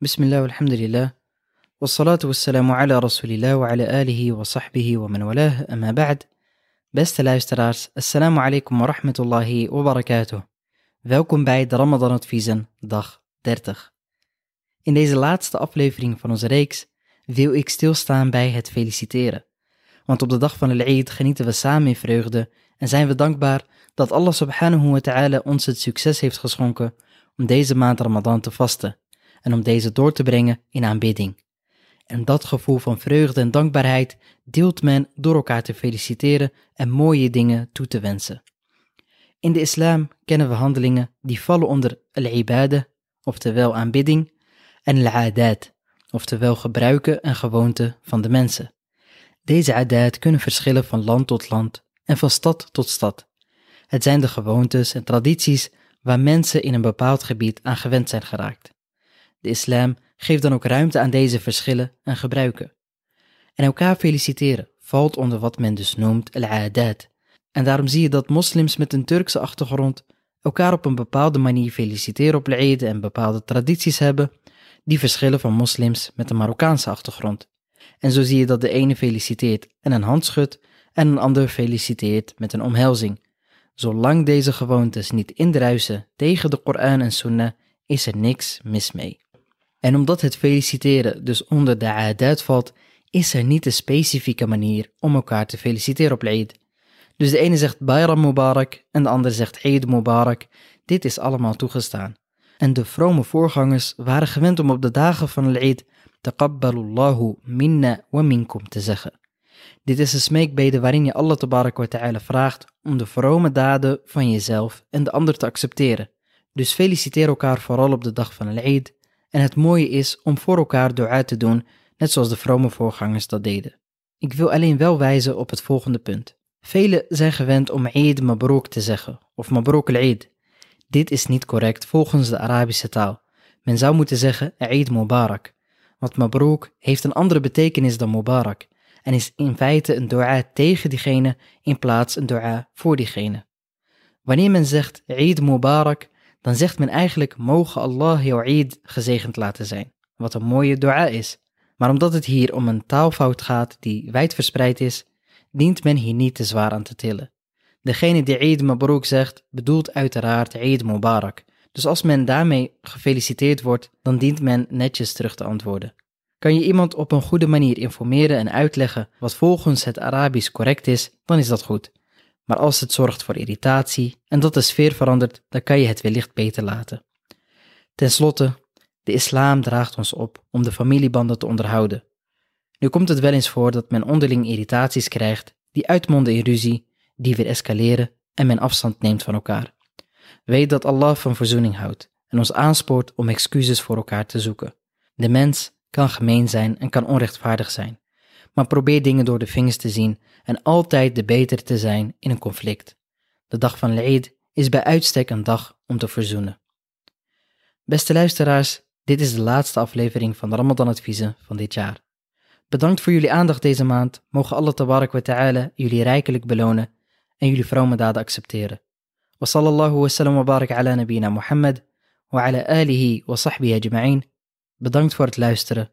بسم الله والحمد لله والصلاة والسلام على رسول الله وعلى آله وصحبه ومن والاه أما بعد Beste luisteraars, assalamu alaikum wa rahmatullahi wa barakatuh. Welkom bij de Ramadan Adviezen, dag 30. In deze laatste aflevering van onze reeks wil ik stilstaan bij het feliciteren. Want op de dag van Al-Eid genieten we samen in vreugde en zijn we dankbaar dat Allah subhanahu wa ta'ala ons het succes heeft geschonken om deze maand Ramadan te vasten en om deze door te brengen in aanbidding. En dat gevoel van vreugde en dankbaarheid deelt men door elkaar te feliciteren en mooie dingen toe te wensen. In de islam kennen we handelingen die vallen onder al-ibade, oftewel aanbidding, en al-adat, oftewel gebruiken en gewoonten van de mensen. Deze adat kunnen verschillen van land tot land en van stad tot stad. Het zijn de gewoontes en tradities waar mensen in een bepaald gebied aan gewend zijn geraakt. De islam geeft dan ook ruimte aan deze verschillen en gebruiken. En elkaar feliciteren valt onder wat men dus noemt al-adat. En daarom zie je dat moslims met een Turkse achtergrond elkaar op een bepaalde manier feliciteren op Eid en bepaalde tradities hebben die verschillen van moslims met een Marokkaanse achtergrond. En zo zie je dat de ene feliciteert en een hand schudt en een ander feliciteert met een omhelzing. Zolang deze gewoontes niet indruisen tegen de Koran en Sunnah, is er niks mis mee. En omdat het feliciteren dus onder de adat valt, is er niet een specifieke manier om elkaar te feliciteren op Eid. Dus de ene zegt Bayram Mubarak en de ander zegt Eid Mubarak. Dit is allemaal toegestaan. En de vrome voorgangers waren gewend om op de dagen van Al-Eid Taqabbalullahu minna wa minkum te zeggen. Dit is een smeekbede waarin je Allah wa ta'ala vraagt om de vrome daden van jezelf en de ander te accepteren. Dus feliciteer elkaar vooral op de dag van Al-Eid en het mooie is om voor elkaar dua te doen, net zoals de vrome voorgangers dat deden. Ik wil alleen wel wijzen op het volgende punt. Velen zijn gewend om Eid Mabrook te zeggen, of Mabrook al-Eid. Dit is niet correct volgens de Arabische taal. Men zou moeten zeggen Eid Mubarak. Want Mabrook heeft een andere betekenis dan Mubarak en is in feite een dua tegen diegene in plaats een dua voor diegene. Wanneer men zegt Eid Mubarak, dan zegt men eigenlijk mogen Allah jouw Eid gezegend laten zijn, wat een mooie dua is. Maar omdat het hier om een taalfout gaat die wijdverspreid is, dient men hier niet te zwaar aan te tillen. Degene die Eid Mabrook zegt, bedoelt uiteraard Eid Mubarak. Dus als men daarmee gefeliciteerd wordt, dan dient men netjes terug te antwoorden. Kan je iemand op een goede manier informeren en uitleggen wat volgens het Arabisch correct is, dan is dat goed. Maar als het zorgt voor irritatie en dat de sfeer verandert, dan kan je het wellicht beter laten. Ten slotte, de islam draagt ons op om de familiebanden te onderhouden. Nu komt het wel eens voor dat men onderling irritaties krijgt die uitmonden in ruzie, die weer escaleren en men afstand neemt van elkaar. Weet dat Allah van verzoening houdt en ons aanspoort om excuses voor elkaar te zoeken. De mens kan gemeen zijn en kan onrechtvaardig zijn, maar probeer dingen door de vingers te zien en altijd de beter te zijn in een conflict. De dag van Eid is bij uitstek een dag om te verzoenen. Beste luisteraars, dit is de laatste aflevering van de Ramadan Adviezen van dit jaar. Bedankt voor jullie aandacht deze maand. Mogen Allah tabarak ta'ala jullie rijkelijk belonen en jullie vrome daden accepteren. Wa sallallahu wa sallam wa barak ala nabina Muhammad wa ala alihi wa sahbihi ajma'in. Bedankt voor het luisteren.